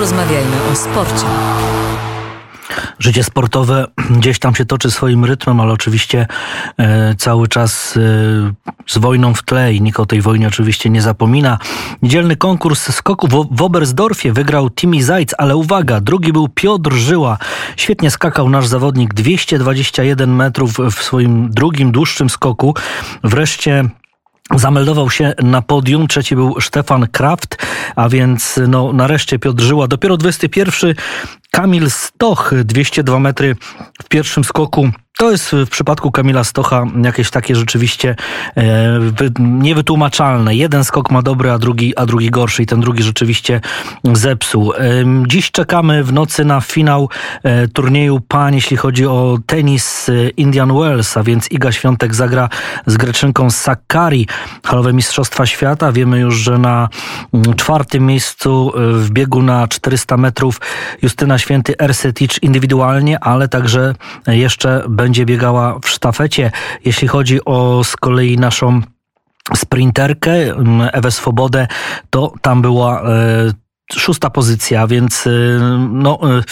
Porozmawiajmy o sporcie. Życie sportowe gdzieś tam się toczy swoim rytmem, ale oczywiście e, cały czas e, z wojną w tle i nikt o tej wojnie oczywiście nie zapomina. Niedzielny konkurs skoku w, w Oberstdorfie wygrał Timi Zajc, ale uwaga, drugi był Piotr Żyła. Świetnie skakał nasz zawodnik 221 metrów w swoim drugim, dłuższym skoku. Wreszcie Zameldował się na podium, trzeci był Stefan Kraft, a więc no, nareszcie Piotr Żyła. Dopiero 21 Kamil Stoch, 202 metry w pierwszym skoku to jest w przypadku Kamila Stocha jakieś takie rzeczywiście e, niewytłumaczalne. Jeden skok ma dobry, a drugi, a drugi gorszy i ten drugi rzeczywiście zepsuł. E, dziś czekamy w nocy na finał e, turnieju pań, jeśli chodzi o tenis e, Indian Wells, a więc Iga Świątek zagra z Greczynką Sakari. Halowe Mistrzostwa Świata. Wiemy już, że na mm, czwartym miejscu e, w biegu na 400 metrów Justyna Święty Ersetic indywidualnie, ale także jeszcze będzie będzie biegała w sztafecie. Jeśli chodzi o z kolei naszą sprinterkę mm, Ewę Swobodę, to tam była e, szósta pozycja, więc e, no, e,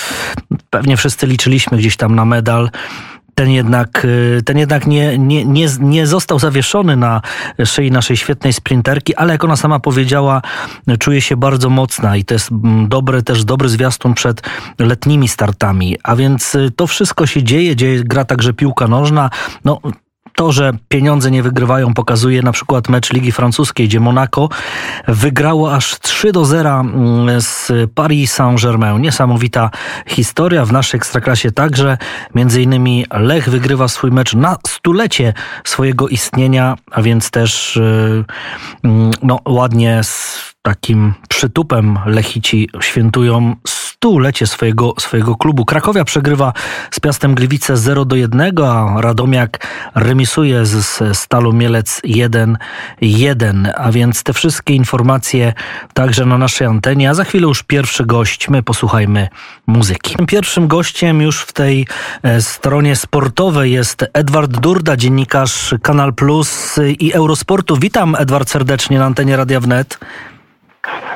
pewnie wszyscy liczyliśmy gdzieś tam na medal ten jednak, y, ten jednak nie, nie, nie, nie został zawieszony na szyi naszej świetnej sprinterki, ale jak ona sama powiedziała, czuje się bardzo mocna i to jest mm, dobry, też dobry zwiastun przed letnimi startami. A więc y, to wszystko się dzieje, dzieje gra także piłka nożna. No, to, że pieniądze nie wygrywają, pokazuje na przykład mecz Ligi Francuskiej, gdzie Monaco wygrało aż 3 do 0 mm, z Paris Saint-Germain. Niesamowita historia w naszej ekstraklasie także. Między innymi Lech wygrywa swój mecz na stulecie swojego istnienia, a więc też y, mm, no, ładnie z takim przytupem Lechici świętują stulecie swojego, swojego klubu. Krakowia przegrywa z Piastem Gliwice 0 do 1, a Radomiak remisuje z Stalu Mielec 1-1. A więc te wszystkie informacje także na naszej antenie. A za chwilę już pierwszy gość. My posłuchajmy muzyki. Pierwszym gościem już w tej e, stronie sportowej jest Edward Durda, dziennikarz Kanal Plus i Eurosportu. Witam Edward serdecznie na antenie Radia Wnet.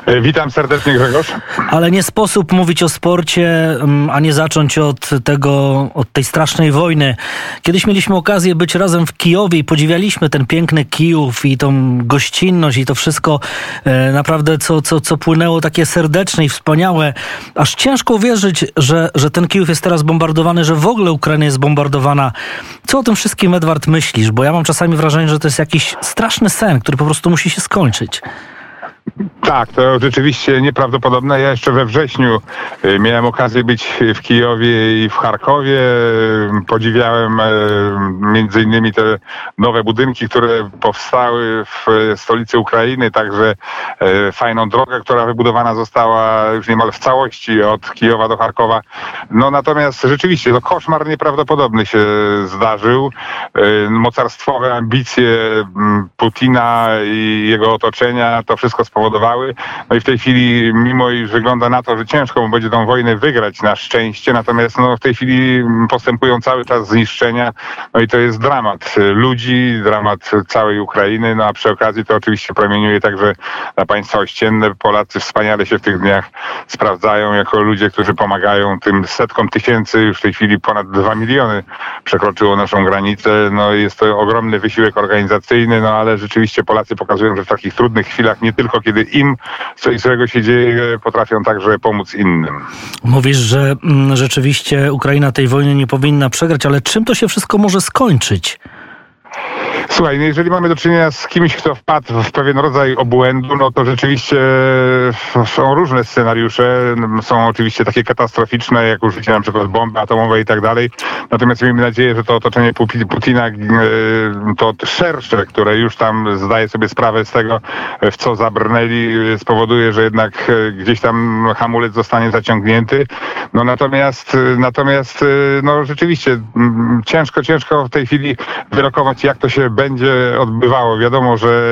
E, witam serdecznie Grzegorz. Ale nie sposób mówić o sporcie, mm, a nie zacząć od tego, od tej strasznej wojny. Kiedyś mieliśmy okazję być razem w Kijowie i podziwialiśmy ten piękny Kijów i tą gościnność i to wszystko e, naprawdę, co, co, co płynęło takie serdeczne i wspaniałe. Aż ciężko uwierzyć, że, że ten Kijów jest teraz bombardowany, że w ogóle Ukraina jest bombardowana. Co o tym wszystkim, Edward, myślisz? Bo ja mam czasami wrażenie, że to jest jakiś straszny sen, który po prostu musi się skończyć. Tak, to rzeczywiście nieprawdopodobne. Ja jeszcze we wrześniu y, miałem okazję być w Kijowie i w Charkowie. Podziwiałem e, między innymi te nowe budynki, które powstały w stolicy Ukrainy, także fajną drogę, która wybudowana została już niemal w całości od Kijowa do Charkowa. No natomiast rzeczywiście to koszmar nieprawdopodobny się zdarzył. Mocarstwowe ambicje Putina i jego otoczenia to wszystko spowodowały. No i w tej chwili, mimo iż wygląda na to, że ciężko mu będzie tą wojnę wygrać na szczęście, natomiast no, w tej chwili postępują cały czas zniszczenia, no i to jest dramat ludzi, dramat całej Ukrainy, no a przy okazji to oczywiście promieniuje także na państwa ościenne. Polacy wspaniale się w tych dniach sprawdzają jako ludzie, którzy pomagają tym setkom tysięcy, już w tej chwili ponad dwa miliony przekroczyło naszą granicę. No jest to ogromny wysiłek organizacyjny, no ale rzeczywiście Polacy pokazują, że w takich trudnych chwilach nie tylko kiedy im coś złego się dzieje, potrafią także pomóc innym. Mówisz, że mm, rzeczywiście Ukraina tej wojny nie powinna przegrać, ale czym to się wszystko może skończyć? Słuchaj, no jeżeli mamy do czynienia z kimś, kto wpadł w pewien rodzaj obłędu, no to rzeczywiście są różne scenariusze. Są oczywiście takie katastroficzne, jak użycie na przykład bomby atomowej i tak dalej. Natomiast miejmy nadzieję, że to otoczenie Putina, e, to szersze, które już tam zdaje sobie sprawę z tego, w co zabrnęli, spowoduje, że jednak e, gdzieś tam hamulec zostanie zaciągnięty. No natomiast, natomiast, e, no rzeczywiście ciężko, ciężko w tej chwili wyrokować, jak to się będzie odbywało. Wiadomo, że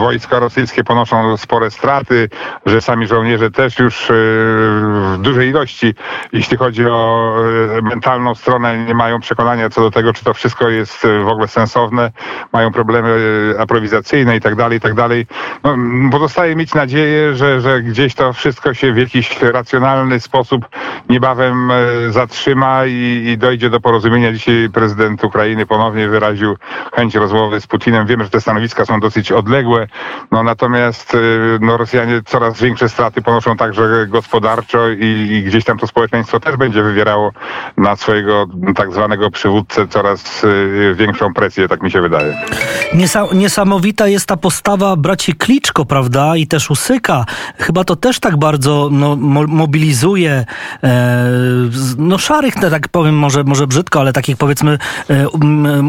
wojska rosyjskie ponoszą spore straty, że sami żołnierze też już w dużej ilości, jeśli chodzi o mentalną stronę, nie mają przekonania co do tego, czy to wszystko jest w ogóle sensowne, mają problemy aprowizacyjne i tak dalej, i tak dalej. No, pozostaje mieć nadzieję, że, że gdzieś to wszystko się w jakiś racjonalny sposób niebawem zatrzyma i, i dojdzie do porozumienia. Dzisiaj prezydent Ukrainy ponownie wyraził chęć rozmowy z Putinem. Wiemy, że te stanowiska są dosyć odległe, no natomiast no, Rosjanie coraz większe straty ponoszą także gospodarczo i, i gdzieś tam to społeczeństwo też będzie wywierało na swojego tak zwanego przywódcę coraz większą presję, tak mi się wydaje. Niesamowita jest ta postawa braci Kliczko, prawda? I też Usyka. Chyba to też tak bardzo no, mobilizuje e, no szarych, tak powiem może, może brzydko, ale takich powiedzmy e,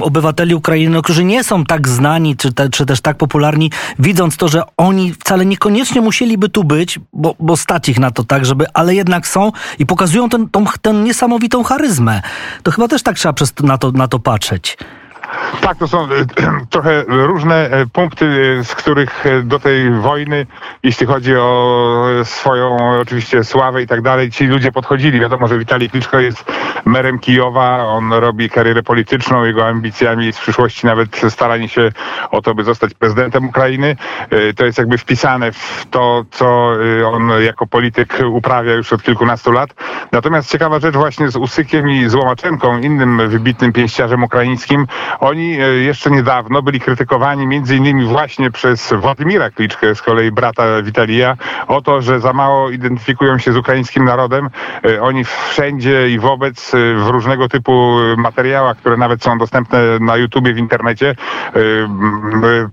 obywateli Ukrainy, no, którzy nie są tak znani, czy, te, czy też tak popularni, widząc to, że oni wcale niekoniecznie musieliby tu być, bo, bo stać ich na to tak, żeby, ale jednak są i pokazują tę niesamowitą charyzmę. To chyba też tak trzeba przez, na, to, na to patrzeć. Tak, to są e, trochę różne e, punkty, e, z których do tej wojny, jeśli chodzi o swoją oczywiście sławę i tak dalej, ci ludzie podchodzili. Wiadomo, że Witalij Kliczko jest merem Kijowa, on robi karierę polityczną, jego ambicjami jest w przyszłości nawet staranie się o to, by zostać prezydentem Ukrainy. To jest jakby wpisane w to, co on jako polityk uprawia już od kilkunastu lat. Natomiast ciekawa rzecz właśnie z Usykiem i z Łomaczenką, innym wybitnym pięściarzem ukraińskim, oni e, jeszcze niedawno byli krytykowani między innymi właśnie przez Władimira Kliczkę, z kolei brata Witalija, o to, że za mało identyfikują się z ukraińskim narodem. E, oni wszędzie i wobec e, w różnego typu materiałach, które nawet są dostępne na YouTubie, w internecie,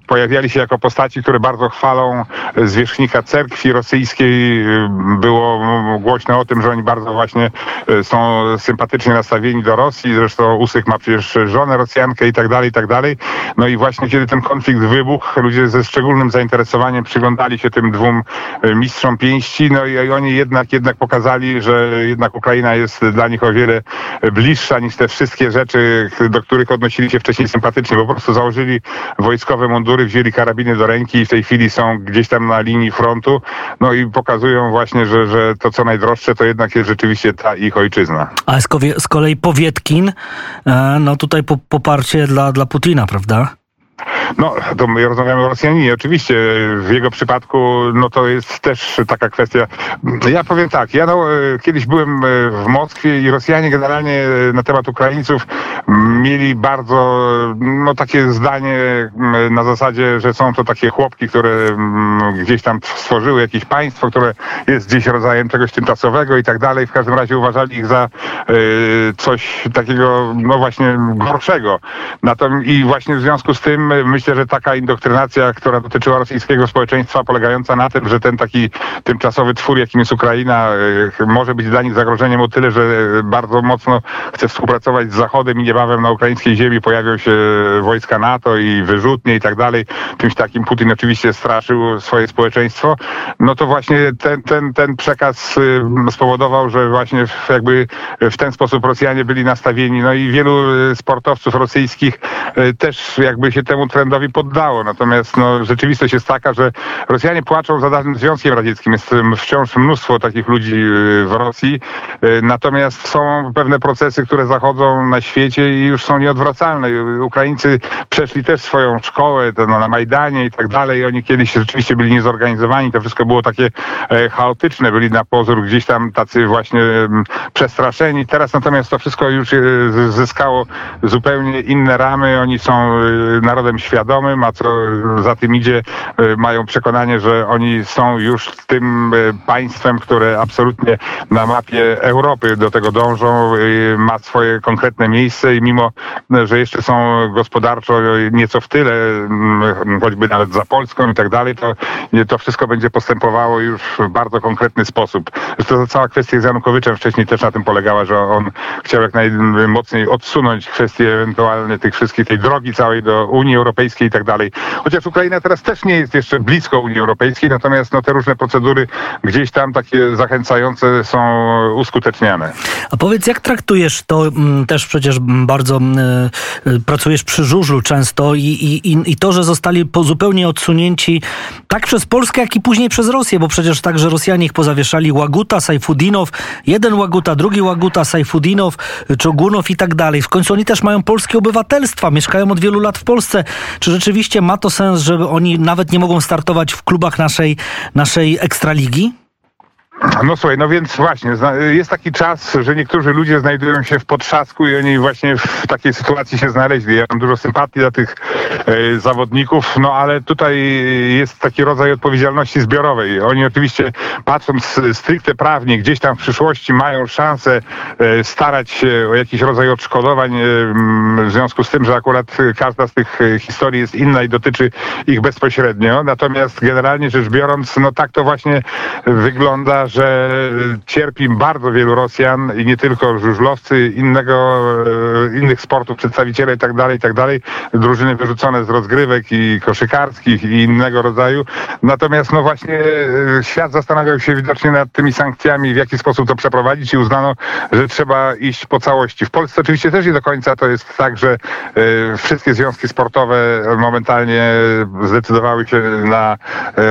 pojawiali się jako postaci, które bardzo chwalą zwierzchnika cerkwi rosyjskiej. Było głośno o tym, że oni bardzo właśnie są sympatycznie nastawieni do Rosji. Zresztą Usyk ma przecież żonę Rosjankę i tak dalej, i tak dalej. No i właśnie kiedy ten konflikt wybuchł, ludzie ze szczególnym zainteresowaniem przyglądali się tym dwóm e, mistrzom pięści, no i oni jednak, jednak pokazali, że jednak Ukraina jest dla nich o wiele bliższa niż te wszystkie rzeczy, do których odnosili się wcześniej sympatycznie, bo po prostu założyli wojskowe mundury, wzięli karabiny do ręki i w tej chwili są gdzieś tam na linii frontu, no i pokazują właśnie, że, że to co najdroższe to jednak jest rzeczywiście ta ich ojczyzna. A z kolei Powietkin, e, no tutaj poparcie dla, dla Putina, prawda? No, to my rozmawiamy o Rosjaninie. Oczywiście w jego przypadku no to jest też taka kwestia. Ja powiem tak, ja no, kiedyś byłem e, w Moskwie i Rosjanie generalnie na temat Ukraińców mieli bardzo no, takie zdanie na zasadzie, że są to takie chłopki, które gdzieś tam stworzyły jakieś państwo, które jest gdzieś rodzajem czegoś tymczasowego i tak dalej. W każdym razie uważali ich za y, coś takiego, no właśnie gorszego. Natomiast i właśnie w związku z tym myślę, że taka indoktrynacja, która dotyczyła rosyjskiego społeczeństwa, polegająca na tym, że ten taki tymczasowy twór, jakim jest Ukraina, y, może być dla nich zagrożeniem o tyle, że bardzo mocno chce współpracować z Zachodem i niebawem na ukraińskiej ziemi pojawią się wojska NATO i wyrzutnie i tak dalej. Czymś takim Putin oczywiście straszył swoje społeczeństwo. No to właśnie ten, ten, ten przekaz y, spowodował, że właśnie jakby w ten sposób Rosjanie byli nastawieni. No i wielu y, sportowców rosyjskich też jakby się temu trendowi poddało. Natomiast no, rzeczywistość jest taka, że Rosjanie płaczą za dawnym Związkiem Radzieckim. Jest wciąż mnóstwo takich ludzi y, w Rosji. Y, natomiast są pewne procesy, które zachodzą na świecie i już są nieodwracalne. Ukraińcy przeszli też swoją szkołę to na Majdanie i tak dalej. Oni kiedyś rzeczywiście byli niezorganizowani. To wszystko było takie e, chaotyczne. Byli na pozór gdzieś tam tacy właśnie przestraszeni. Teraz natomiast to wszystko już zyskało zupełnie inne ramy. Oni są narodem świadomym, a co za tym idzie, y, mają przekonanie, że oni są już tym y, państwem, które absolutnie na mapie Europy do tego dążą, y, ma swoje konkretne miejsce i mimo, że jeszcze są gospodarczo nieco w tyle, choćby nawet za Polską i tak dalej, to to wszystko będzie postępowało już w bardzo konkretny sposób. Zresztą cała kwestia z Janukowiczem wcześniej też na tym polegała, że on chciał jak najmocniej odsunąć kwestię ewentualnie tych wszystkich, tej drogi całej do Unii Europejskiej, i tak dalej. Chociaż Ukraina teraz też nie jest jeszcze blisko Unii Europejskiej, natomiast no, te różne procedury gdzieś tam takie zachęcające są uskuteczniane. A powiedz, jak traktujesz to, mm, też przecież bardzo y, pracujesz przy żużlu często i, i, i to, że zostali zupełnie odsunięci tak przez Polskę, jak i później przez Rosję, bo przecież także Rosjanie ich pozawieszali, Łaguta, Sajfudinow, jeden Łaguta, drugi Łaguta, Sajfudinow, Czogunow i tak dalej. W końcu oni też mają polskie obywatelstwa, mieszkają od wielu lat w Polsce. Czy rzeczywiście ma to sens, że oni nawet nie mogą startować w klubach naszej, naszej ekstraligi? No słuchaj, no więc właśnie, jest taki czas, że niektórzy ludzie znajdują się w potrzasku i oni właśnie w takiej sytuacji się znaleźli. Ja mam dużo sympatii dla tych e, zawodników, no ale tutaj jest taki rodzaj odpowiedzialności zbiorowej. Oni oczywiście patrząc stricte prawnie, gdzieś tam w przyszłości mają szansę e, starać się o jakiś rodzaj odszkodowań e, w związku z tym, że akurat każda z tych historii jest inna i dotyczy ich bezpośrednio. Natomiast generalnie rzecz biorąc, no tak to właśnie wygląda, że cierpi bardzo wielu Rosjan i nie tylko żużlowcy, innego, e, innych sportów, przedstawiciele i tak dalej, i tak drużyny wyrzucone z rozgrywek i koszykarskich i innego rodzaju. Natomiast no właśnie e, świat zastanawiał się widocznie nad tymi sankcjami, w jaki sposób to przeprowadzić i uznano, że trzeba iść po całości. W Polsce oczywiście też nie do końca to jest tak, że e, wszystkie związki sportowe momentalnie zdecydowały się na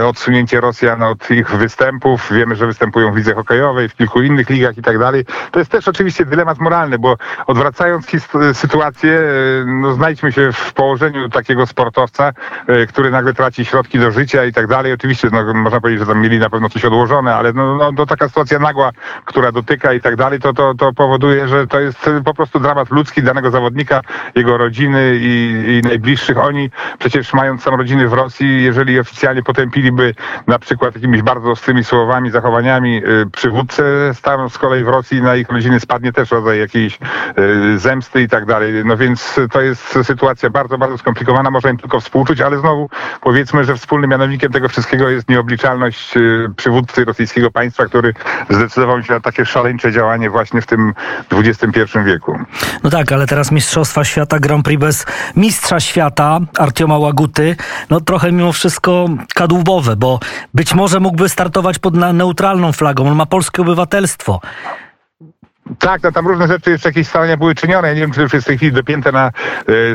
odsunięcie Rosjan od ich występów. Wiemy, że występują w lidze hokejowej, w kilku innych ligach i tak dalej. To jest też oczywiście dylemat moralny, bo odwracając sytuację, e, no znajdźmy się w położeniu takiego sportowca, e, który nagle traci środki do życia i tak dalej. Oczywiście no, można powiedzieć, że tam mieli na pewno coś odłożone, ale no, no, to taka sytuacja nagła, która dotyka i tak dalej, to, to, to powoduje, że to jest po prostu dramat ludzki danego zawodnika, jego rodziny i, i najbliższych. Oni przecież mając sam rodziny w Rosji, jeżeli oficjalnie potępiliby na przykład jakimiś bardzo ostrymi słowami, zachowaniami, Y, przywódcy tam z kolei w Rosji na ich rodziny spadnie też rodzaj jakiejś y, zemsty i tak dalej. No więc to jest sytuacja bardzo, bardzo skomplikowana. Można im tylko współczuć, ale znowu powiedzmy, że wspólnym mianownikiem tego wszystkiego jest nieobliczalność y, przywódcy rosyjskiego państwa, który zdecydował się na takie szaleńcze działanie właśnie w tym XXI wieku. No tak, ale teraz Mistrzostwa Świata Grand Prix bez mistrza świata Artioma Łaguty, no trochę mimo wszystko kadłubowe, bo być może mógłby startować pod neutralną flagą, on ma polskie obywatelstwo. Tak, no tam różne rzeczy jeszcze jakieś starania były czynione. Ja nie wiem, czy już jest w tej chwili dopięte na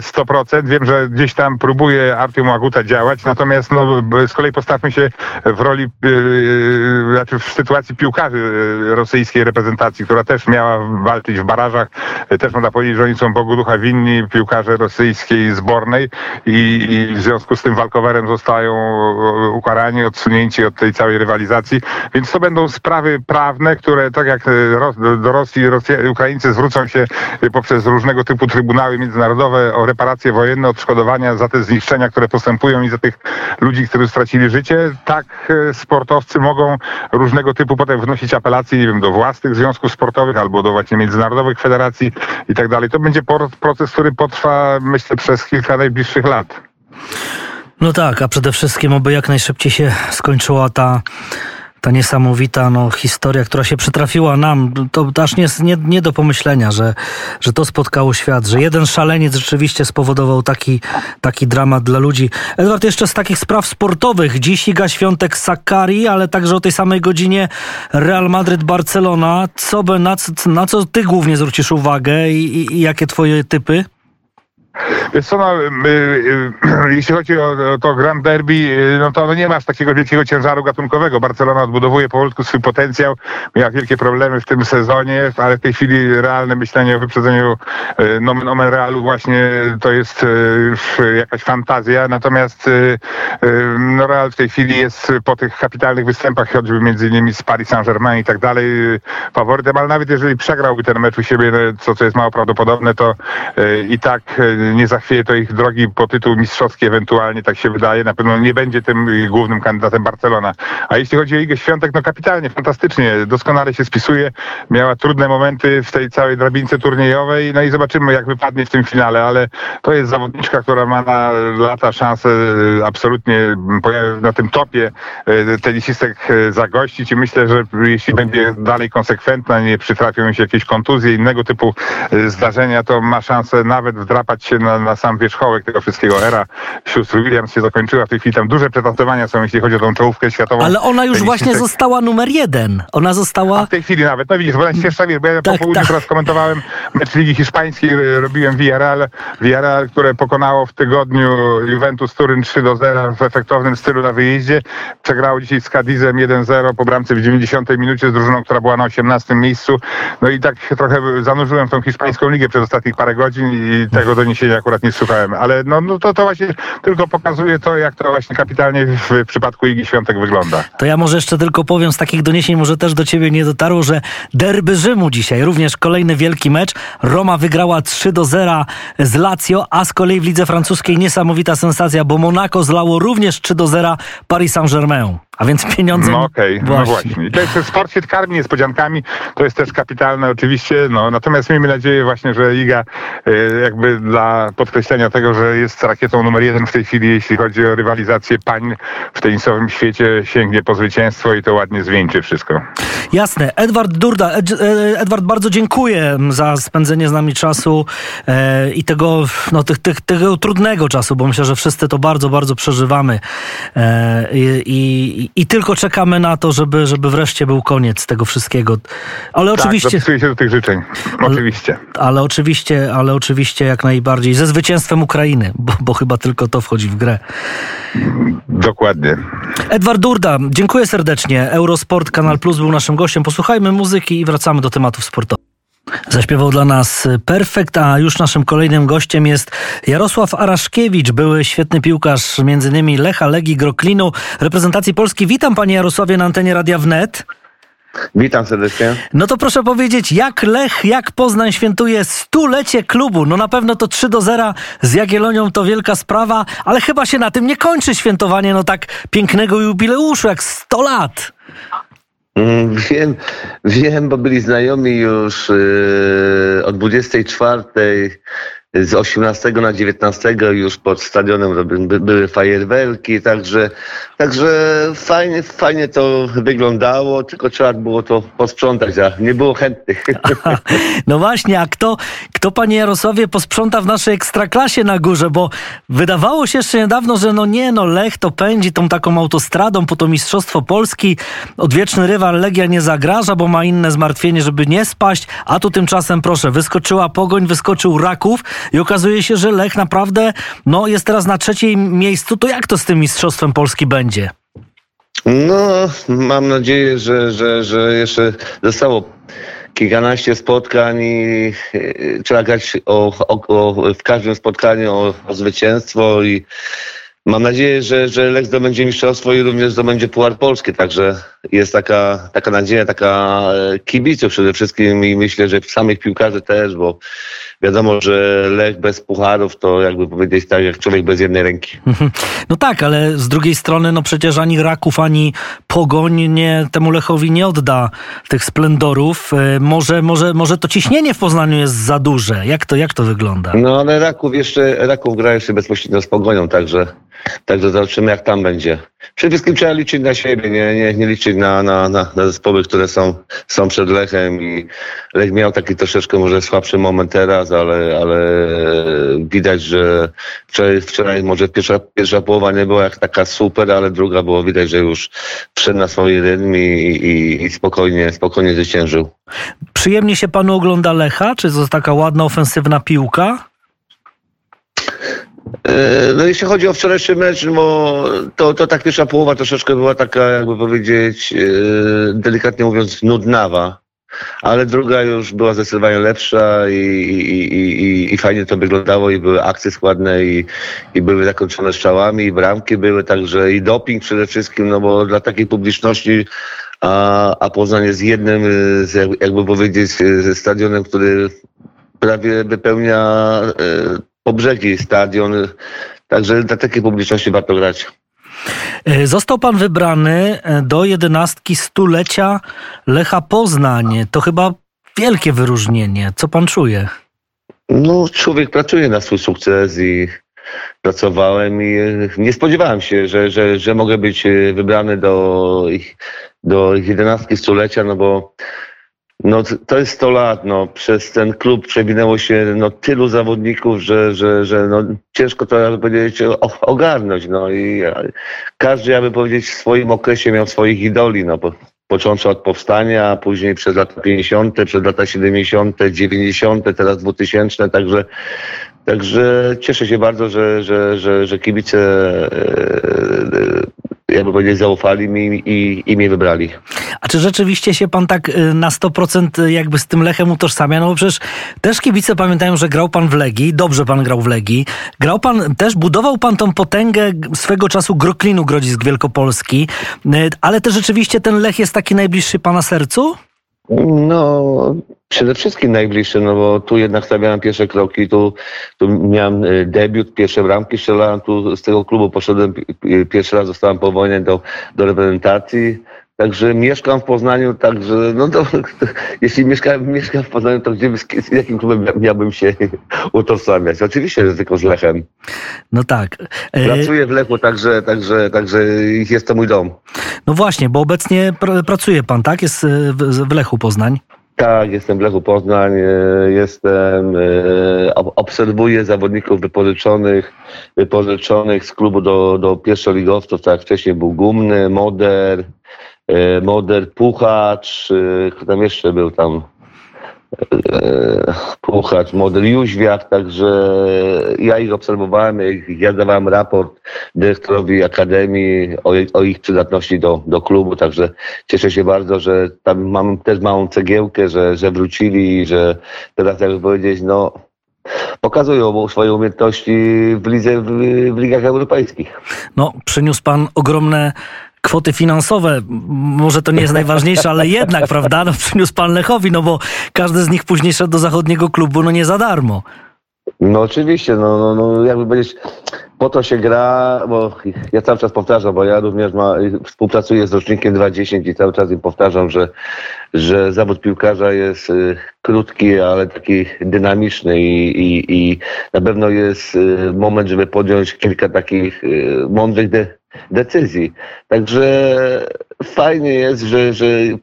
100%. E, wiem, że gdzieś tam próbuje Artiom Łaguta działać, natomiast no, z kolei postawmy się w roli, yy, znaczy w sytuacji piłkarzy rosyjskiej reprezentacji, która też miała walczyć w barażach. Też można powiedzieć, że oni są Bogu ducha winni, piłkarze rosyjskiej zbornej i, i w związku z tym walkowerem zostają ukarani, odsunięci od tej całej rywalizacji. Więc to będą sprawy prawne, które tak jak do Rosji Rosja, Ukraińcy zwrócą się poprzez różnego typu trybunały międzynarodowe o reparacje wojenne, odszkodowania za te zniszczenia, które postępują i za tych ludzi, którzy stracili życie, tak e, sportowcy mogą różnego typu potem wnosić apelacje, nie wiem, do własnych związków sportowych albo do właśnie międzynarodowych federacji i tak dalej. To będzie proces, który potrwa, myślę, przez kilka najbliższych lat. No tak, a przede wszystkim oby jak najszybciej się skończyła ta ta niesamowita no, historia, która się przytrafiła nam, to aż nie, nie, nie do pomyślenia, że, że to spotkało świat, że jeden szaleniec rzeczywiście spowodował taki, taki dramat dla ludzi. Edward, jeszcze z takich spraw sportowych. Dziś Iga Świątek Sakari, ale także o tej samej godzinie Real Madryt-Barcelona. Co na, na co ty głównie zwrócisz uwagę i, i, i jakie twoje typy? Wiesz co, no, y, y, jeśli chodzi o, to Grand Derby, y, no to nie masz takiego wielkiego ciężaru gatunkowego. Barcelona odbudowuje powolutku swój potencjał, miała wielkie problemy w tym sezonie, ale w tej chwili realne myślenie o wyprzedzeniu nomen omen Realu właśnie to jest jakaś fantazja, natomiast no Real w tej chwili jest po tych kapitalnych występach, choćby między innymi z Paris Saint-Germain i tak dalej, faworytem, ale nawet jeżeli przegrałby ten mecz u siebie, no, co, co jest mało prawdopodobne, to i tak nie zachwieje to ich drogi po tytuł mistrzowski ewentualnie, tak się wydaje. Na pewno nie będzie tym głównym kandydatem Barcelona. A jeśli chodzi o Igę Świątek, no kapitalnie, fantastycznie, doskonale się spisuje. Miała trudne momenty w tej całej drabince turniejowej, no i zobaczymy, jak wypadnie w tym finale, ale to jest zawodniczka, która ma na lata szansę e, absolutnie na tym topie e, tenisistek zagościć i myślę, że jeśli będzie dalej konsekwentna, nie przytrafią się jakieś kontuzje, innego typu zdarzenia, to ma szansę nawet wdrapać się na, na sam wierzchołek tego wszystkiego. Era sióstr Williams się zakończyła. W tej chwili tam duże przetasowania są, jeśli chodzi o tą czołówkę światową. Ale ona już Tenisistek. właśnie została numer jeden. Ona A została... w tej chwili nawet, no widzisz, bo najświeższa, wiesz, bo ja Tak, po południu tak. teraz komentowałem mecz Ligi Hiszpańskiej, y, robiłem Villarreal, Villarreal, które pokonało w tygodniu Juventus Turyn 3 do 0 w efektownym stylu na wyjeździe. Przegrało dzisiaj z Cadizem 1-0 po bramce w 90 minucie z drużyną, która była na 18 miejscu. No i tak się trochę zanurzyłem w tą hiszpańską ligę przez ostatnich parę godzin i tego doniesienia akurat nie słuchałem. Ale no, no to, to właśnie tylko pokazuje to, jak to właśnie kapitalnie w przypadku Igi Świątek wygląda. To ja może jeszcze tylko powiem, z takich doniesień może też do ciebie nie dotarło, że derby Rzymu dzisiaj, również kolejny wielki mecz. Roma wygrała 3 do 0 z Lazio, a z kolei w lidze francuskiej niesamowita sensacja, bo Monaco zlało również 3 do 0 Paris Saint-Germain. A więc pieniądze... No okej, no właśnie. I to jest sport się karmi niespodziankami, to jest też kapitalne oczywiście, no natomiast miejmy nadzieję właśnie, że Liga e, jakby dla podkreślenia tego, że jest rakietą numer jeden w tej chwili, jeśli chodzi o rywalizację pań w tenisowym świecie, sięgnie po zwycięstwo i to ładnie zwieńczy wszystko. Jasne. Edward Durda. Ed, e, Edward, bardzo dziękuję za spędzenie z nami czasu e, i tego, no, tych, tych, tego trudnego czasu, bo myślę, że wszyscy to bardzo, bardzo przeżywamy. E, i, i, I tylko czekamy na to, żeby, żeby wreszcie był koniec tego wszystkiego. Ale Tak, oczywiście, zapisuję się do tych życzeń. Oczywiście. ale oczywiście, ale oczywiście jak najbardziej ze zwycięstwem Ukrainy, bo, bo chyba tylko to wchodzi w grę. Dokładnie. Edward Durda, dziękuję serdecznie. Eurosport Kanal Plus był naszym gościem. Posłuchajmy muzyki i wracamy do tematów sportowych. Zaśpiewał dla nas Perfekt, a już naszym kolejnym gościem jest Jarosław Araszkiewicz, były świetny piłkarz m.in. Lecha, Legii, Groklinu, reprezentacji Polski. Witam panie Jarosławie na antenie Radia Wnet. Witam serdecznie. No to proszę powiedzieć, jak Lech, jak Poznań świętuje stulecie klubu? No na pewno to 3 do 0 z Jagiellonią to wielka sprawa, ale chyba się na tym nie kończy świętowanie no tak pięknego jubileuszu, jak 100 lat. Mm, Wiem, wiem, bo byli znajomi już yy, od 24 z 18 na 19 już pod stadionem były fajerwerki, także, także fajnie, fajnie to wyglądało, tylko trzeba było to posprzątać, a nie było chętnych. No właśnie, a kto, kto panie Jarosławie posprząta w naszej ekstraklasie na górze? Bo wydawało się jeszcze niedawno, że no nie, no Lech to pędzi tą taką autostradą po to Mistrzostwo Polski. Odwieczny rywal Legia nie zagraża, bo ma inne zmartwienie, żeby nie spaść. A tu tymczasem, proszę, wyskoczyła Pogoń, wyskoczył Raków i okazuje się, że Lech naprawdę no, jest teraz na trzecim miejscu. To jak to z tym Mistrzostwem Polski będzie? No, mam nadzieję, że, że, że jeszcze zostało kilkanaście spotkań i e, trzeba grać o, o, o, w każdym spotkaniu o, o zwycięstwo i mam nadzieję, że, że Lech zdobędzie mistrzostwo i również zdobędzie Puchar Polski, także jest taka, taka nadzieja, taka e, kibiców przede wszystkim i myślę, że samych piłkarzy też, bo wiadomo, że Lech bez pucharów to jakby powiedzieć tak jak człowiek bez jednej ręki. No tak, ale z drugiej strony, no przecież ani Raków, ani Pogoń nie, temu Lechowi nie odda tych splendorów. E, Może, może, może to ciśnienie w Poznaniu jest za duże. Jak to, jak to wygląda? No ale Raków jeszcze, Raków gra jeszcze bezpośrednio z Pogonią, także, także zobaczymy jak tam będzie. Przede wszystkim trzeba liczyć na siebie, nie, nie, nie liczyć na, na, na, na zespoły, które są, są przed Lechem i Lech miał taki troszeczkę może słabszy moment teraz, ale, ale widać, że wczoraj, wczoraj może pierwsza, pierwsza połowa nie była jak taka super, ale druga było widać, że już wszedł na swój rytm i, i, i spokojnie, spokojnie zwyciężył. Przyjemnie się panu ogląda Lecha? Czy to taka ładna, ofensywna piłka? E, No jeśli chodzi o wczorajszy mecz, no to, to tak pierwsza połowa troszeczkę była taka, jakby powiedzieć, e, delikatnie mówiąc, nudnawa. Ale druga już była zdecydowanie lepsza i, i, i, i, fajnie to wyglądało i były akcje składne i, i były zakończone strzałami i bramki były, także i doping przede wszystkim, no bo dla takiej publiczności a, a Poznań jest jednym z, jak- jakby powiedzieć, ze stadionem, który prawie wypełnia e, po brzegi stadion. Także dla takiej publiczności warto grać. E, Został pan wybrany e, do jedenastki stulecia Lecha Poznań. To chyba wielkie wyróżnienie. Co pan czuje? No, człowiek pracuje na swój sukces i pracowałem i e, nie spodziewałem się, że, że, że mogę być wybrany do do jedenastki stulecia, no bo No to jest 100 lat, no przez ten klub przewinęło się no, tylu zawodników, że, że, że no, ciężko to jakby powiedzieć ogarnąć, no i każdy jakby powiedzieć w swoim okresie miał swoich idoli, no bo począwszy od powstania, później przez lata 50., przez lata 70., 90., teraz 2000, także Także cieszę się bardzo, że, że, że, że kibice jakby powiedzieć, zaufali mi i, i mnie wybrali. A czy rzeczywiście się pan tak y, na 100% jakby z tym Lechem utożsamia? No bo przecież też kibice pamiętają, że grał pan w Legii, dobrze pan grał w Legii. Grał pan, też budował pan tą potęgę swego czasu Groklinu Grodzisk Wielkopolski, y, ale też rzeczywiście ten Lech jest taki najbliższy pana sercu? No, przede wszystkim najbliższy, no bo tu jednak stawiałem pierwsze kroki, tu, tu miałem y, debiut, pierwsze bramki strzelałem, tu z tego klubu poszedłem, pierwszy raz zostałem powołany do, do reprezentacji. Także mieszkam w Poznaniu, także no to, to jeśli mieszkam, mieszkam w Poznaniu, to gdzie, z jakim klubem miałbym się utożsamiać? Oczywiście, że tylko z Lechem. No tak. E, Pracuję w Lechu, także, także, także jest to mój dom. No właśnie, bo obecnie pr pracuje pan, tak? Jest e, w, w Lechu Poznań. Tak, jestem w Lechu Poznań, e, jestem, obserwuję zawodników wypożyczonych, wypożyczonych z klubu do, do pierwszoligowców, tak jak wcześniej był Gumny, Moder, Moder Puchacz, e, kto tam jeszcze był tam? E, Puchacz, Moder Jóźwiak, także ja ich obserwowałem, ja dawałem raport dyrektorowi Akademii o, o, ich przydatności do, do klubu, także cieszę się bardzo, że tam mam też małą cegiełkę, że, że wrócili i że teraz jakby powiedzieć, no pokazują swoje umiejętności w lidze, w, w ligach europejskich. No, przyniósł pan ogromne kwoty finansowe, może to nie jest najważniejsze, ale jednak, prawda, no, przyniósł pan Lechowi, no bo każdy z nich później szedł do zachodniego klubu, no nie za darmo. No oczywiście, no, no, no jakby powiedzieć, po to się gra, bo ja cały czas powtarzam, bo ja również ma, współpracuję z rocznikiem 2.10 i cały czas im powtarzam, że, że zawód piłkarza jest y, krótki, ale taki dynamiczny i, i, i na pewno jest y, moment, żeby podjąć kilka takich y, mądrych de, decyzji. Także fajnie jest, że, że y,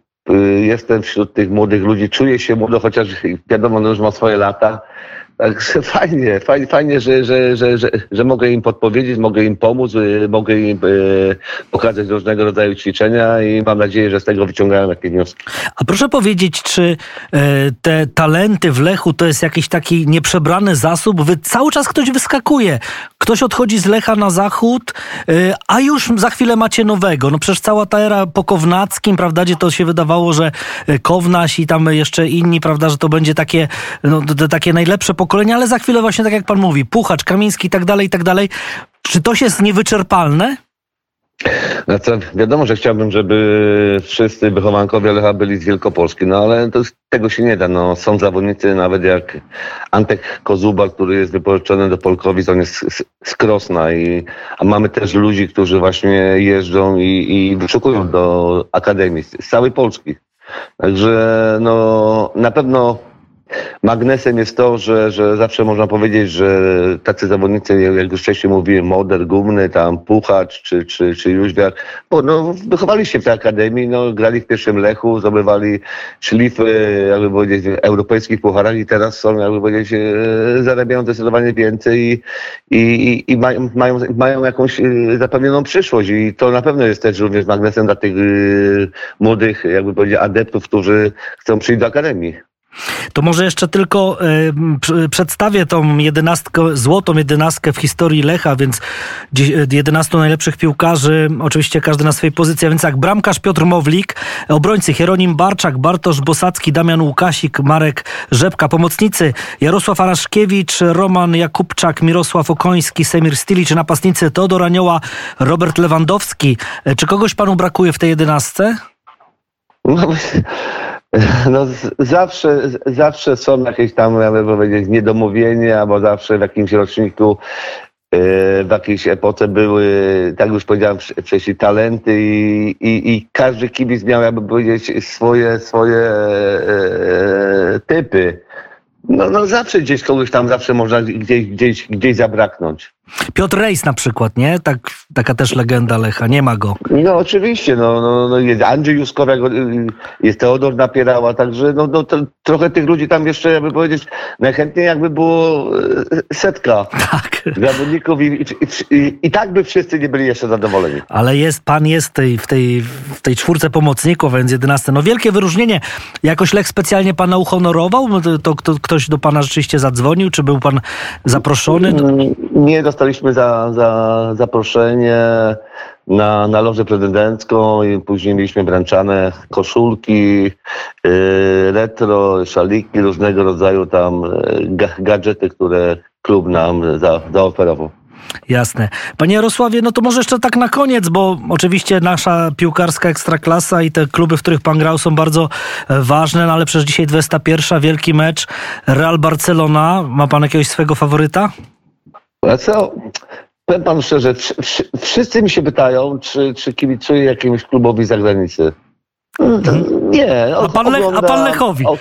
jestem wśród tych młodych ludzi, czuję się młodo, chociaż wiadomo, no już ma swoje lata, fajnie, fajnie, fajnie że, że, że, że, że mogę im podpowiedzieć, mogę im pomóc, y, mogę im y, pokazać różnego rodzaju ćwiczenia i mam nadzieję, że z tego wyciągają jakieś wnioski. A proszę powiedzieć, czy e, te talenty w Lechu to jest jakiś taki nieprzebrany zasób? Wy, cały czas ktoś wyskakuje. Ktoś odchodzi z Lecha na zachód, e, a już za chwilę macie nowego. No przecież cała ta era po Kownackim, prawda, gdzie to się wydawało, że e, Kownaś i tam jeszcze inni, prawda, że to będzie takie, no, takie najlepsze pokolenia, ale za chwilę właśnie tak jak pan mówi, Puchacz, Kamiński i tak dalej, i tak dalej. Czy to jest niewyczerpalne? Znaczy, wiadomo, że chciałbym, żeby wszyscy wychowankowie Lecha byli z Wielkopolski, no ale to, tego się nie da. No, są zawodnicy nawet jak Antek Kozuba, który jest wypożyczony do Polkowic, on jest z, z Krosna i a mamy też ludzi, którzy właśnie jeżdżą i, i wyszukują do Akademii z całej Polski. Także no, na pewno Magnesem jest to, że, że zawsze można powiedzieć, że tacy zawodnicy, jak już wcześniej mówiłem, Moder, Gumny, tam Puchacz czy, czy, czy Jóźwiak, bo no, wychowali się w tej akademii, no, grali w pierwszym Lechu, zdobywali szlify, jakby powiedzieć, europejskich pucharach i teraz są, jakby powiedzieć, e, zarabiają zdecydowanie więcej i, i, i mają, mają, mają jakąś e, zapewnioną przyszłość i to na pewno jest też również magnesem dla tych e, młodych, jakby powiedzieć, adeptów, którzy chcą przyjść do akademii. To może jeszcze tylko y, przedstawię tą jedenastkę, złotą jedenastkę w historii Lecha, więc 11 najlepszych piłkarzy, oczywiście każdy na swojej pozycji, a więc jak bramkarz Piotr Mowlik, obrońcy Hieronim Barczak, Bartosz Bosacki, Damian Łukasik, Marek Rzepka, pomocnicy Jarosław Araszkiewicz, Roman Jakubczak, Mirosław Okoński, Semir Stilicz, napastnicy Teodor Anioła, Robert Lewandowski. E, czy kogoś panu brakuje w tej jedenastce? No, no, zawsze, zawsze są jakieś tam, jakby powiedzieć, niedomówienia, albo zawsze w jakimś roczniku, e, w jakiejś epoce były, tak już powiedziałem wcześniej, talenty i, i, i każdy kibic miał, jakby powiedzieć, swoje, swoje e, typy. No, no zawsze gdzieś kogoś tam zawsze można gdzieś, gdzieś, gdzieś zabraknąć. Piotr Rejs na przykład, nie? Tak, taka też legenda Lecha, nie ma go. No oczywiście, no, no, no Andrzej Juskowiak, y, jest Teodor Napierała, także no, no to, trochę tych ludzi tam jeszcze, jakby powiedzieć, najchętniej jakby było y, setka Tak. zawodników i, i, i, i tak by wszyscy nie byli jeszcze zadowoleni. Ale jest, pan jest tej, w, tej, w tej czwórce pomocników, więc 11. No wielkie wyróżnienie. Jakoś Lech specjalnie pana uhonorował? To, to, to ktoś do pana rzeczywiście zadzwonił? Czy był pan zaproszony? No, Nie dostaliśmy za, za zaproszenie na, na lożę prezydencką i później mieliśmy wręczane koszulki, yy, retro, szaliki, różnego rodzaju tam yy, ga, gadżety, które klub nam za, zaoferował. Jasne. Panie Jarosławie, no to może jeszcze tak na koniec, bo oczywiście nasza piłkarska ekstraklasa i te kluby, w których pan grał są bardzo e, ważne, no ale przecież dzisiaj 21. wielki mecz Real Barcelona. Ma pan jakiegoś swego faworyta? A co? Powiem panu szczerze, wsz- wsz- wszyscy mi się pytają, czy, czy kibicuję jakiemuś klubowi z zagranicy. Nie. A pan Lech- a pan Lechowi? o-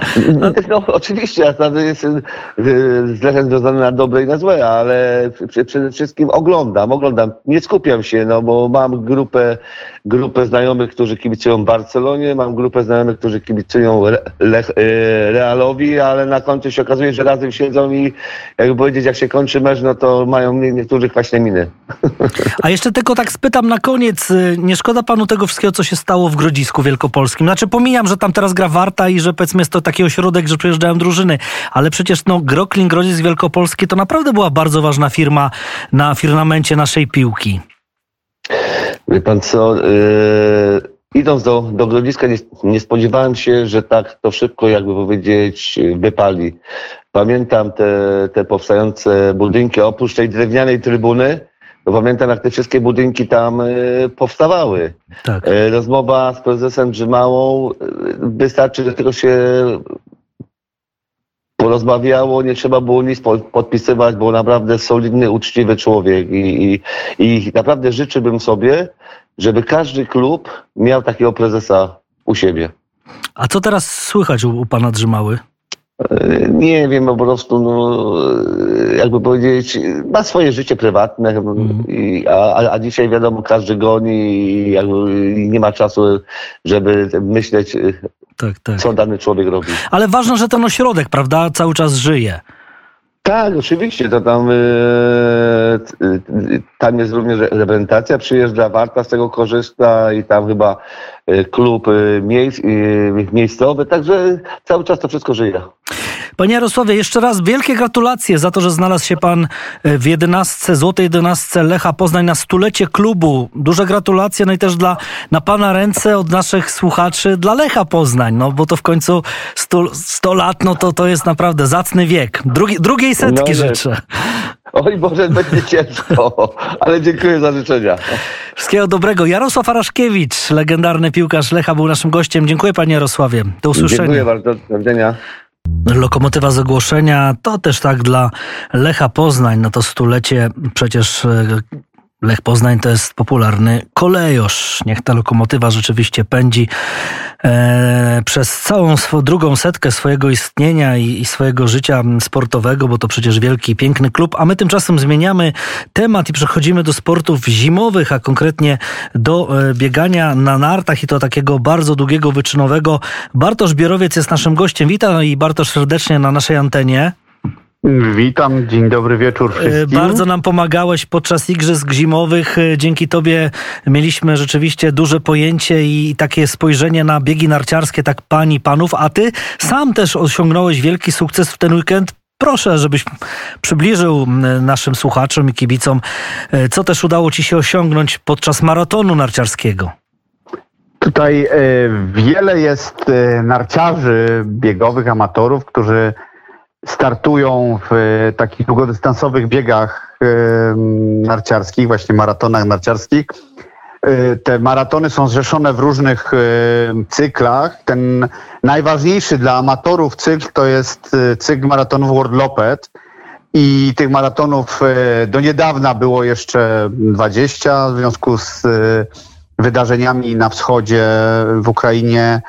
No, oczywiście, ja tam jestem y, z Lechem związany na dobre i na złe, ale przede wszystkim oglądam, oglądam. Nie skupiam się, no bo mam grupę, grupę znajomych, którzy kibicują Barcelonie, mam grupę znajomych, którzy kibicują Re- Lech, y, Realowi, ale na końcu się okazuje, że razem siedzą i jakby powiedzieć, jak się kończy mecz, no to mają nie- niektórzy kwaśne miny. A jeszcze tylko tak spytam na koniec, y, nie szkoda panu tego wszystkiego, co się stało w Grodzisku Wielkopolskim? Znaczy pomijam, że tam teraz gra Warta i że powiedzmy jest to taki ośrodek, że przyjeżdżają drużyny, ale przecież no Groklin Grodzisk Wielkopolski to naprawdę była bardzo ważna firma na firmamencie naszej piłki. Wie pan co, yy, idąc do, do Grodziska nie, nie spodziewałem się, że tak to szybko, jakby powiedzieć, wypali. Pamiętam te, te powstające budynki, oprócz tej drewnianej trybuny, to pamiętam jak te wszystkie budynki tam yy, powstawały. Tak. Yy, rozmowa z prezesem Grzymałą, yy, wystarczy, że tylko się porozmawiało, nie trzeba było nic po- podpisywać, był naprawdę solidny, uczciwy człowiek i, i, i naprawdę życzyłbym sobie, żeby każdy klub miał takiego prezesa u siebie. A co teraz słychać u, u pana Drzymały? Nie wiem, po prostu, no, jakby powiedzieć, ma swoje życie prywatne, i, a, a- dzisiaj wiadomo, każdy goni i nie ma czasu, żeby myśleć, Tak, tak. co dany człowiek robi. Ale ważne, że ten ośrodek, prawda, cały czas żyje. Tak, oczywiście, to tam, e, tam jest również reprezentacja, przyjeżdża Warta z tego korzysta i tam chyba klub e, miejsc, e, miejscowy, także cały czas to wszystko żyje. Panie Jarosławie, jeszcze raz wielkie gratulacje za to, że znalazł się pan w jedenastce, złotej jedenastce Lecha Poznań na stulecie klubu. Duże gratulacje, no i też dla, na pana ręce od naszych słuchaczy dla Lecha Poznań, no bo to w końcu 100, 100 lat, no to to jest naprawdę zacny wiek. Drugi, drugiej setki No, że- życzę. Oj Boże, będzie ciężko, ale dziękuję za życzenia. Wszystkiego dobrego. Jarosław Araszkiewicz, legendarny piłkarz Lecha, był naszym gościem. Dziękuję panie Jarosławie. Do usłyszenia. Dziękuję bardzo, do widzenia. Lokomotywa z ogłoszenia to też tak dla Lecha Poznań. No to stulecie przecież e, Lech Poznań to jest popularny kolejosz. Niech ta lokomotywa rzeczywiście pędzi e, przez całą swo, drugą setkę swojego istnienia i, i swojego życia sportowego, bo to przecież wielki, piękny klub. A my tymczasem zmieniamy temat i przechodzimy do sportów zimowych, a konkretnie do e, biegania na nartach i to takiego bardzo długiego, wyczynowego. Bartosz Biorowiec jest naszym gościem. Witam i Bartosz serdecznie na naszej antenie. Witam, dzień dobry wieczór E, wszystkim. Bardzo nam pomagałeś podczas igrzysk zimowych. E, Dzięki tobie mieliśmy rzeczywiście duże pojęcie i takie spojrzenie na biegi narciarskie, tak pani, panów, a ty sam też osiągnąłeś wielki sukces w ten weekend. Proszę, żebyś przybliżył naszym słuchaczom i kibicom, e, co też udało ci się osiągnąć podczas maratonu narciarskiego. Tutaj wiele jest narciarzy biegowych, amatorów, którzy startują w e, takich długodystansowych biegach e, narciarskich, właśnie maratonach narciarskich. E, Te maratony są zrzeszone w różnych cyklach. Ten najważniejszy dla amatorów cykl to jest cykl maratonów World Lopet. I tych maratonów do niedawna było jeszcze 20 w związku z wydarzeniami na wschodzie, w Ukrainie.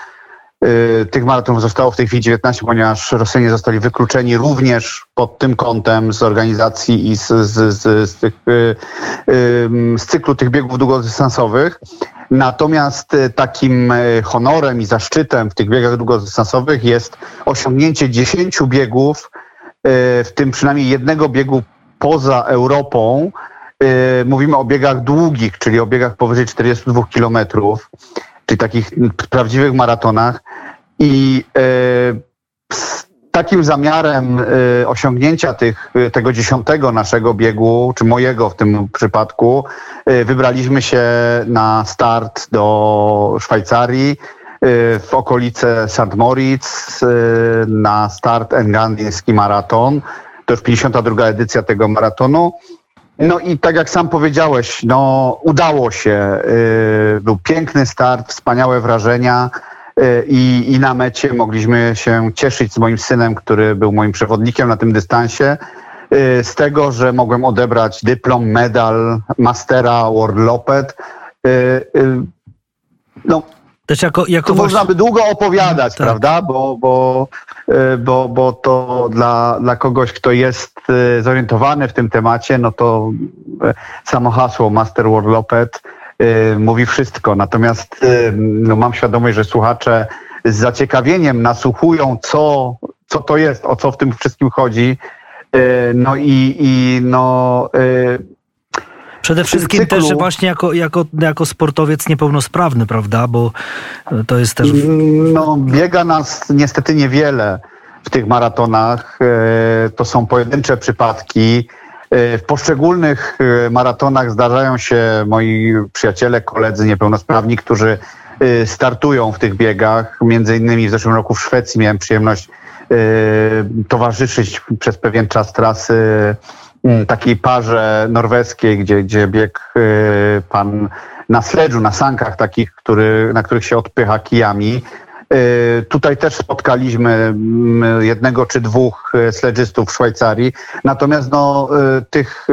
Tych maratonów zostało w tej chwili 19, ponieważ Rosjanie zostali wykluczeni również pod tym kątem z organizacji i z, z, z, z, tych, z cyklu tych biegów długodystansowych. Natomiast takim honorem i zaszczytem w tych biegach długodystansowych jest osiągnięcie 10 biegów, w tym przynajmniej jednego biegu poza Europą. Mówimy o biegach długich, czyli o biegach powyżej 42 kilometrów czyli takich prawdziwych maratonach. I e, z takim zamiarem e, osiągnięcia tych, tego dziesiątego naszego biegu, czy mojego w tym przypadku, e, wybraliśmy się na start do Szwajcarii w okolice St. Moritz na start Engadinski Maraton. To już 52. edycja tego maratonu. No i tak jak sam powiedziałeś, no udało się. Y, był piękny start, wspaniałe wrażenia. Y, I, I na mecie mogliśmy się cieszyć z moim synem, który był moim przewodnikiem na tym dystansie, y, z tego, że mogłem odebrać dyplom, medal Mastera World Lopet. No, też jako, jako tu właśnie... można by długo opowiadać, tak. prawda? Bo, bo, e, bo, bo to dla, dla kogoś, kto jest e, zorientowany w tym temacie, no to e, samo hasło Master World Lopet mówi wszystko. Natomiast no, mam świadomość, że słuchacze z zaciekawieniem nasłuchują, co, co to jest, o co w tym wszystkim chodzi. No i, i no, Przede wszystkim cyklu... też właśnie jako, jako, jako sportowiec niepełnosprawny, prawda? Bo to jest też. No, biega nas niestety niewiele w tych maratonach. E, to są pojedyncze przypadki. E, w poszczególnych e, maratonach zdarzają się moi przyjaciele, koledzy niepełnosprawni, którzy startują w tych biegach. Między innymi w zeszłym roku w Szwecji miałem przyjemność towarzyszyć przez pewien czas trasy takiej parze norweskiej, gdzie, gdzie biegł y, pan na sledżu, na sankach takich, który, na których się odpycha kijami. Y, tutaj też spotkaliśmy mm, jednego czy dwóch y, sledżystów w Szwajcarii. Natomiast no, tych,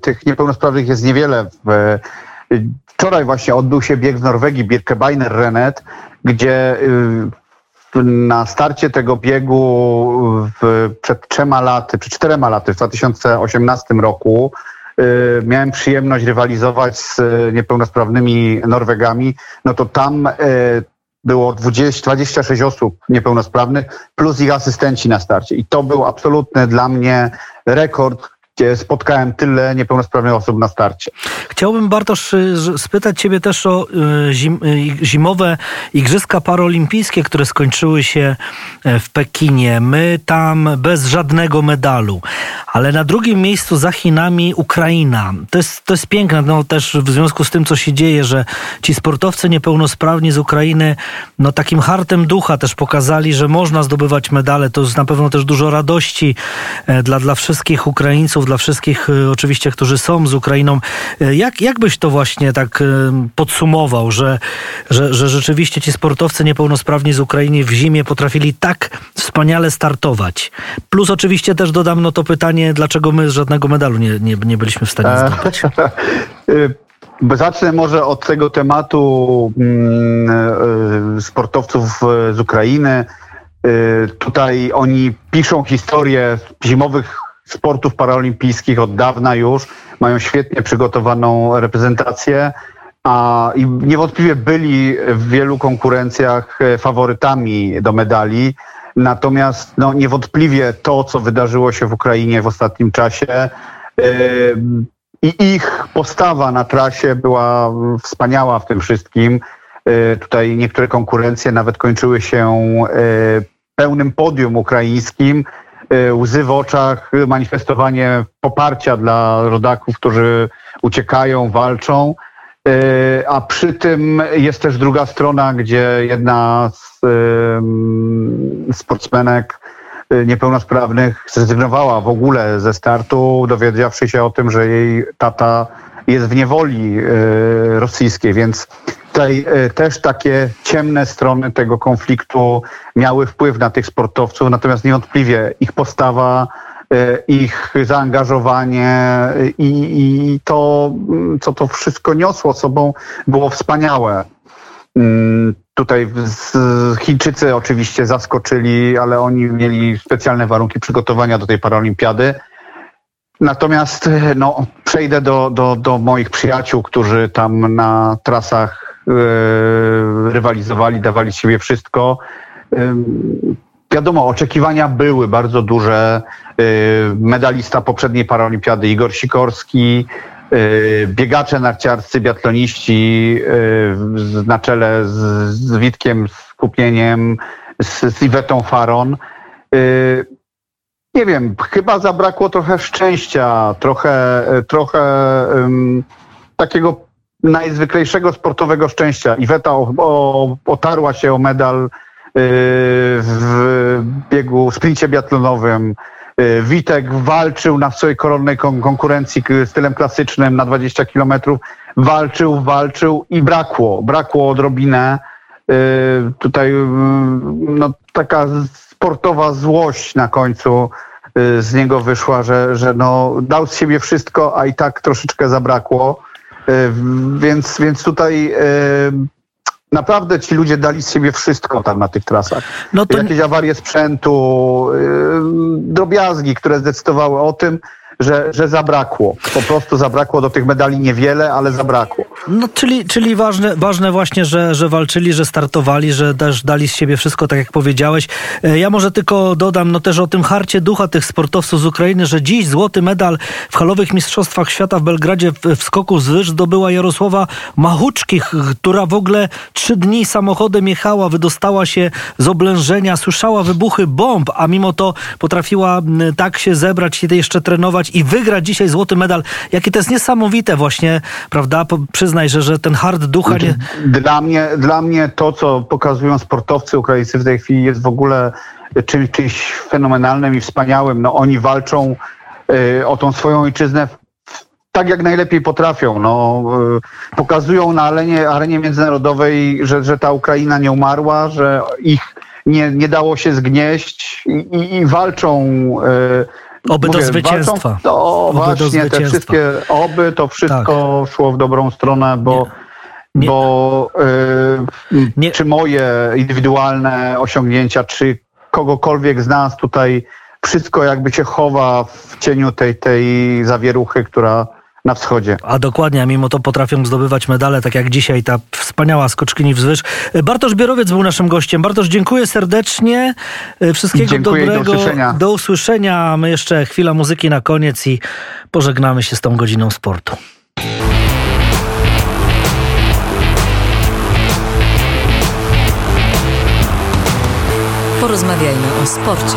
tych niepełnosprawnych jest niewiele. Wczoraj właśnie odbył się bieg w Norwegii, Birkebeiner Rennet, gdzie na starcie tego biegu w, przed trzema laty, czy czterema laty, w 2018 roku, y, miałem przyjemność rywalizować z niepełnosprawnymi Norwegami, no to tam y, było 20, 26 osób niepełnosprawnych plus ich asystenci na starcie. I to był absolutny dla mnie rekord, gdzie spotkałem tyle niepełnosprawnych osób na starcie. Chciałbym, Bartosz, y, spytać Ciebie też o y, zim, y, zimowe Igrzyska Paralimpijskie, które skończyły się e, w Pekinie. My tam bez żadnego medalu, ale na drugim miejscu za Chinami Ukraina. To jest, to jest piękne, no też w związku z tym, co się dzieje, że ci sportowcy niepełnosprawni z Ukrainy, no takim hartem ducha też pokazali, że można zdobywać medale. To jest na pewno też dużo radości e, dla, dla wszystkich Ukraińców, dla wszystkich e, oczywiście, którzy są z Ukrainą. E, jak, jak byś to właśnie tak e, podsumował, że, że, że rzeczywiście ci sportowcy niepełnosprawni z Ukrainy w zimie potrafili tak wspaniale startować? Plus oczywiście też dodam no to pytanie, dlaczego my żadnego medalu nie, nie, nie byliśmy w stanie zdobyć? Zacznę może od tego tematu mm, sportowców z Ukrainy. Tutaj oni piszą historię zimowych sportów paraolimpijskich od dawna już, mają świetnie przygotowaną reprezentację, a i niewątpliwie byli w wielu konkurencjach e, faworytami do medali. Natomiast no, niewątpliwie to, co wydarzyło się w Ukrainie w ostatnim czasie, yy, i ich postawa na trasie była wspaniała w tym wszystkim. Yy, tutaj niektóre konkurencje nawet kończyły się yy, pełnym podium ukraińskim, łzy w oczach, manifestowanie poparcia dla rodaków, którzy uciekają, walczą. Y, a przy tym jest też druga strona, gdzie jedna z sportsmenek y, niepełnosprawnych zrezygnowała w ogóle ze startu, dowiedziawszy się o tym, że jej tata jest w niewoli rosyjskiej, więc tutaj e, też takie ciemne strony tego konfliktu miały wpływ na tych sportowców, natomiast niewątpliwie ich postawa, e, ich zaangażowanie e, i, i to, mm, co to wszystko niosło sobą, było wspaniałe. Mm, Tutaj Chińczycy oczywiście zaskoczyli, ale oni mieli specjalne warunki przygotowania do tej paraolimpiady. Natomiast no, przejdę do, do, do moich przyjaciół, którzy tam na trasach rywalizowali, dawali siebie wszystko. Wiadomo, oczekiwania były bardzo duże. Yy, medalista poprzedniej paraolimpiady Igor Sikorski, Y, biegacze narciarscy, biatloniści na czele z, Witkiem Skupieniem, z, Iwetą Faron. Nie wiem, chyba zabrakło trochę szczęścia, trochę, trochę takiego najzwyklejszego sportowego szczęścia. Iweta o, o, otarła się o medal w biegu, sprincie biatlonowym. Y, Witek walczył na swojej koronnej konkurencji stylem klasycznym na 20 kilometrów. Walczył, walczył i brakło. Brakło odrobinę. Y, tutaj mm, no, taka sportowa złość na końcu y, z niego wyszła, że, że no, dał z siebie wszystko, a i tak troszeczkę zabrakło. Więc, więc tutaj naprawdę ci ludzie dali z siebie wszystko tam na tych trasach. No to... Jakieś awarie sprzętu, yy, drobiazgi, które zdecydowały o tym, że, że zabrakło. Po prostu zabrakło do tych medali niewiele, ale zabrakło. No, czyli, czyli ważne, ważne właśnie, że, że walczyli, że startowali, że też dali z siebie wszystko, tak jak powiedziałeś. E, ja może tylko dodam no też o tym harcie ducha tych sportowców z Ukrainy, że dziś złoty medal w halowych mistrzostwach świata w Belgradzie w, w skoku z wyż zdobyła Jarosława Machuczkich, która w ogóle trzy dni samochodem jechała, wydostała się z oblężenia, słyszała wybuchy bomb, a mimo to potrafiła tak się zebrać i jeszcze trenować i wygrać dzisiaj złoty medal. Jakie to jest niesamowite właśnie, prawda? Przyznaj, że, że ten hard ducha nie... Dla mnie, dla mnie to, co pokazują sportowcy ukraińscy w tej chwili jest w ogóle czymś, czymś fenomenalnym i wspaniałym. No oni walczą y, o tą swoją ojczyznę tak jak najlepiej potrafią. No, y, pokazują na arenie, arenie międzynarodowej, że, że ta Ukraina nie umarła, że ich nie, nie dało się zgnieść i, i, i walczą y, Oby Mówię, do zwycięstwa. To oby właśnie zwycięstwa. te wszystkie oby, to wszystko tak. szło w dobrą stronę, bo nie. Nie. Bo yy, czy moje indywidualne osiągnięcia, czy kogokolwiek z nas tutaj wszystko jakby się chowa w cieniu tej, tej zawieruchy, która na wschodzie. A dokładnie, a mimo to potrafią zdobywać medale, tak jak dzisiaj ta wspaniała skoczkini wzwyż. Bartosz Bierowiec był naszym gościem. Bartosz, dziękuję serdecznie. Wszystkiego dziękuję dobrego. Do usłyszenia. do usłyszenia. My jeszcze chwila muzyki na koniec i pożegnamy się z tą godziną sportu. Porozmawiajmy o sporcie.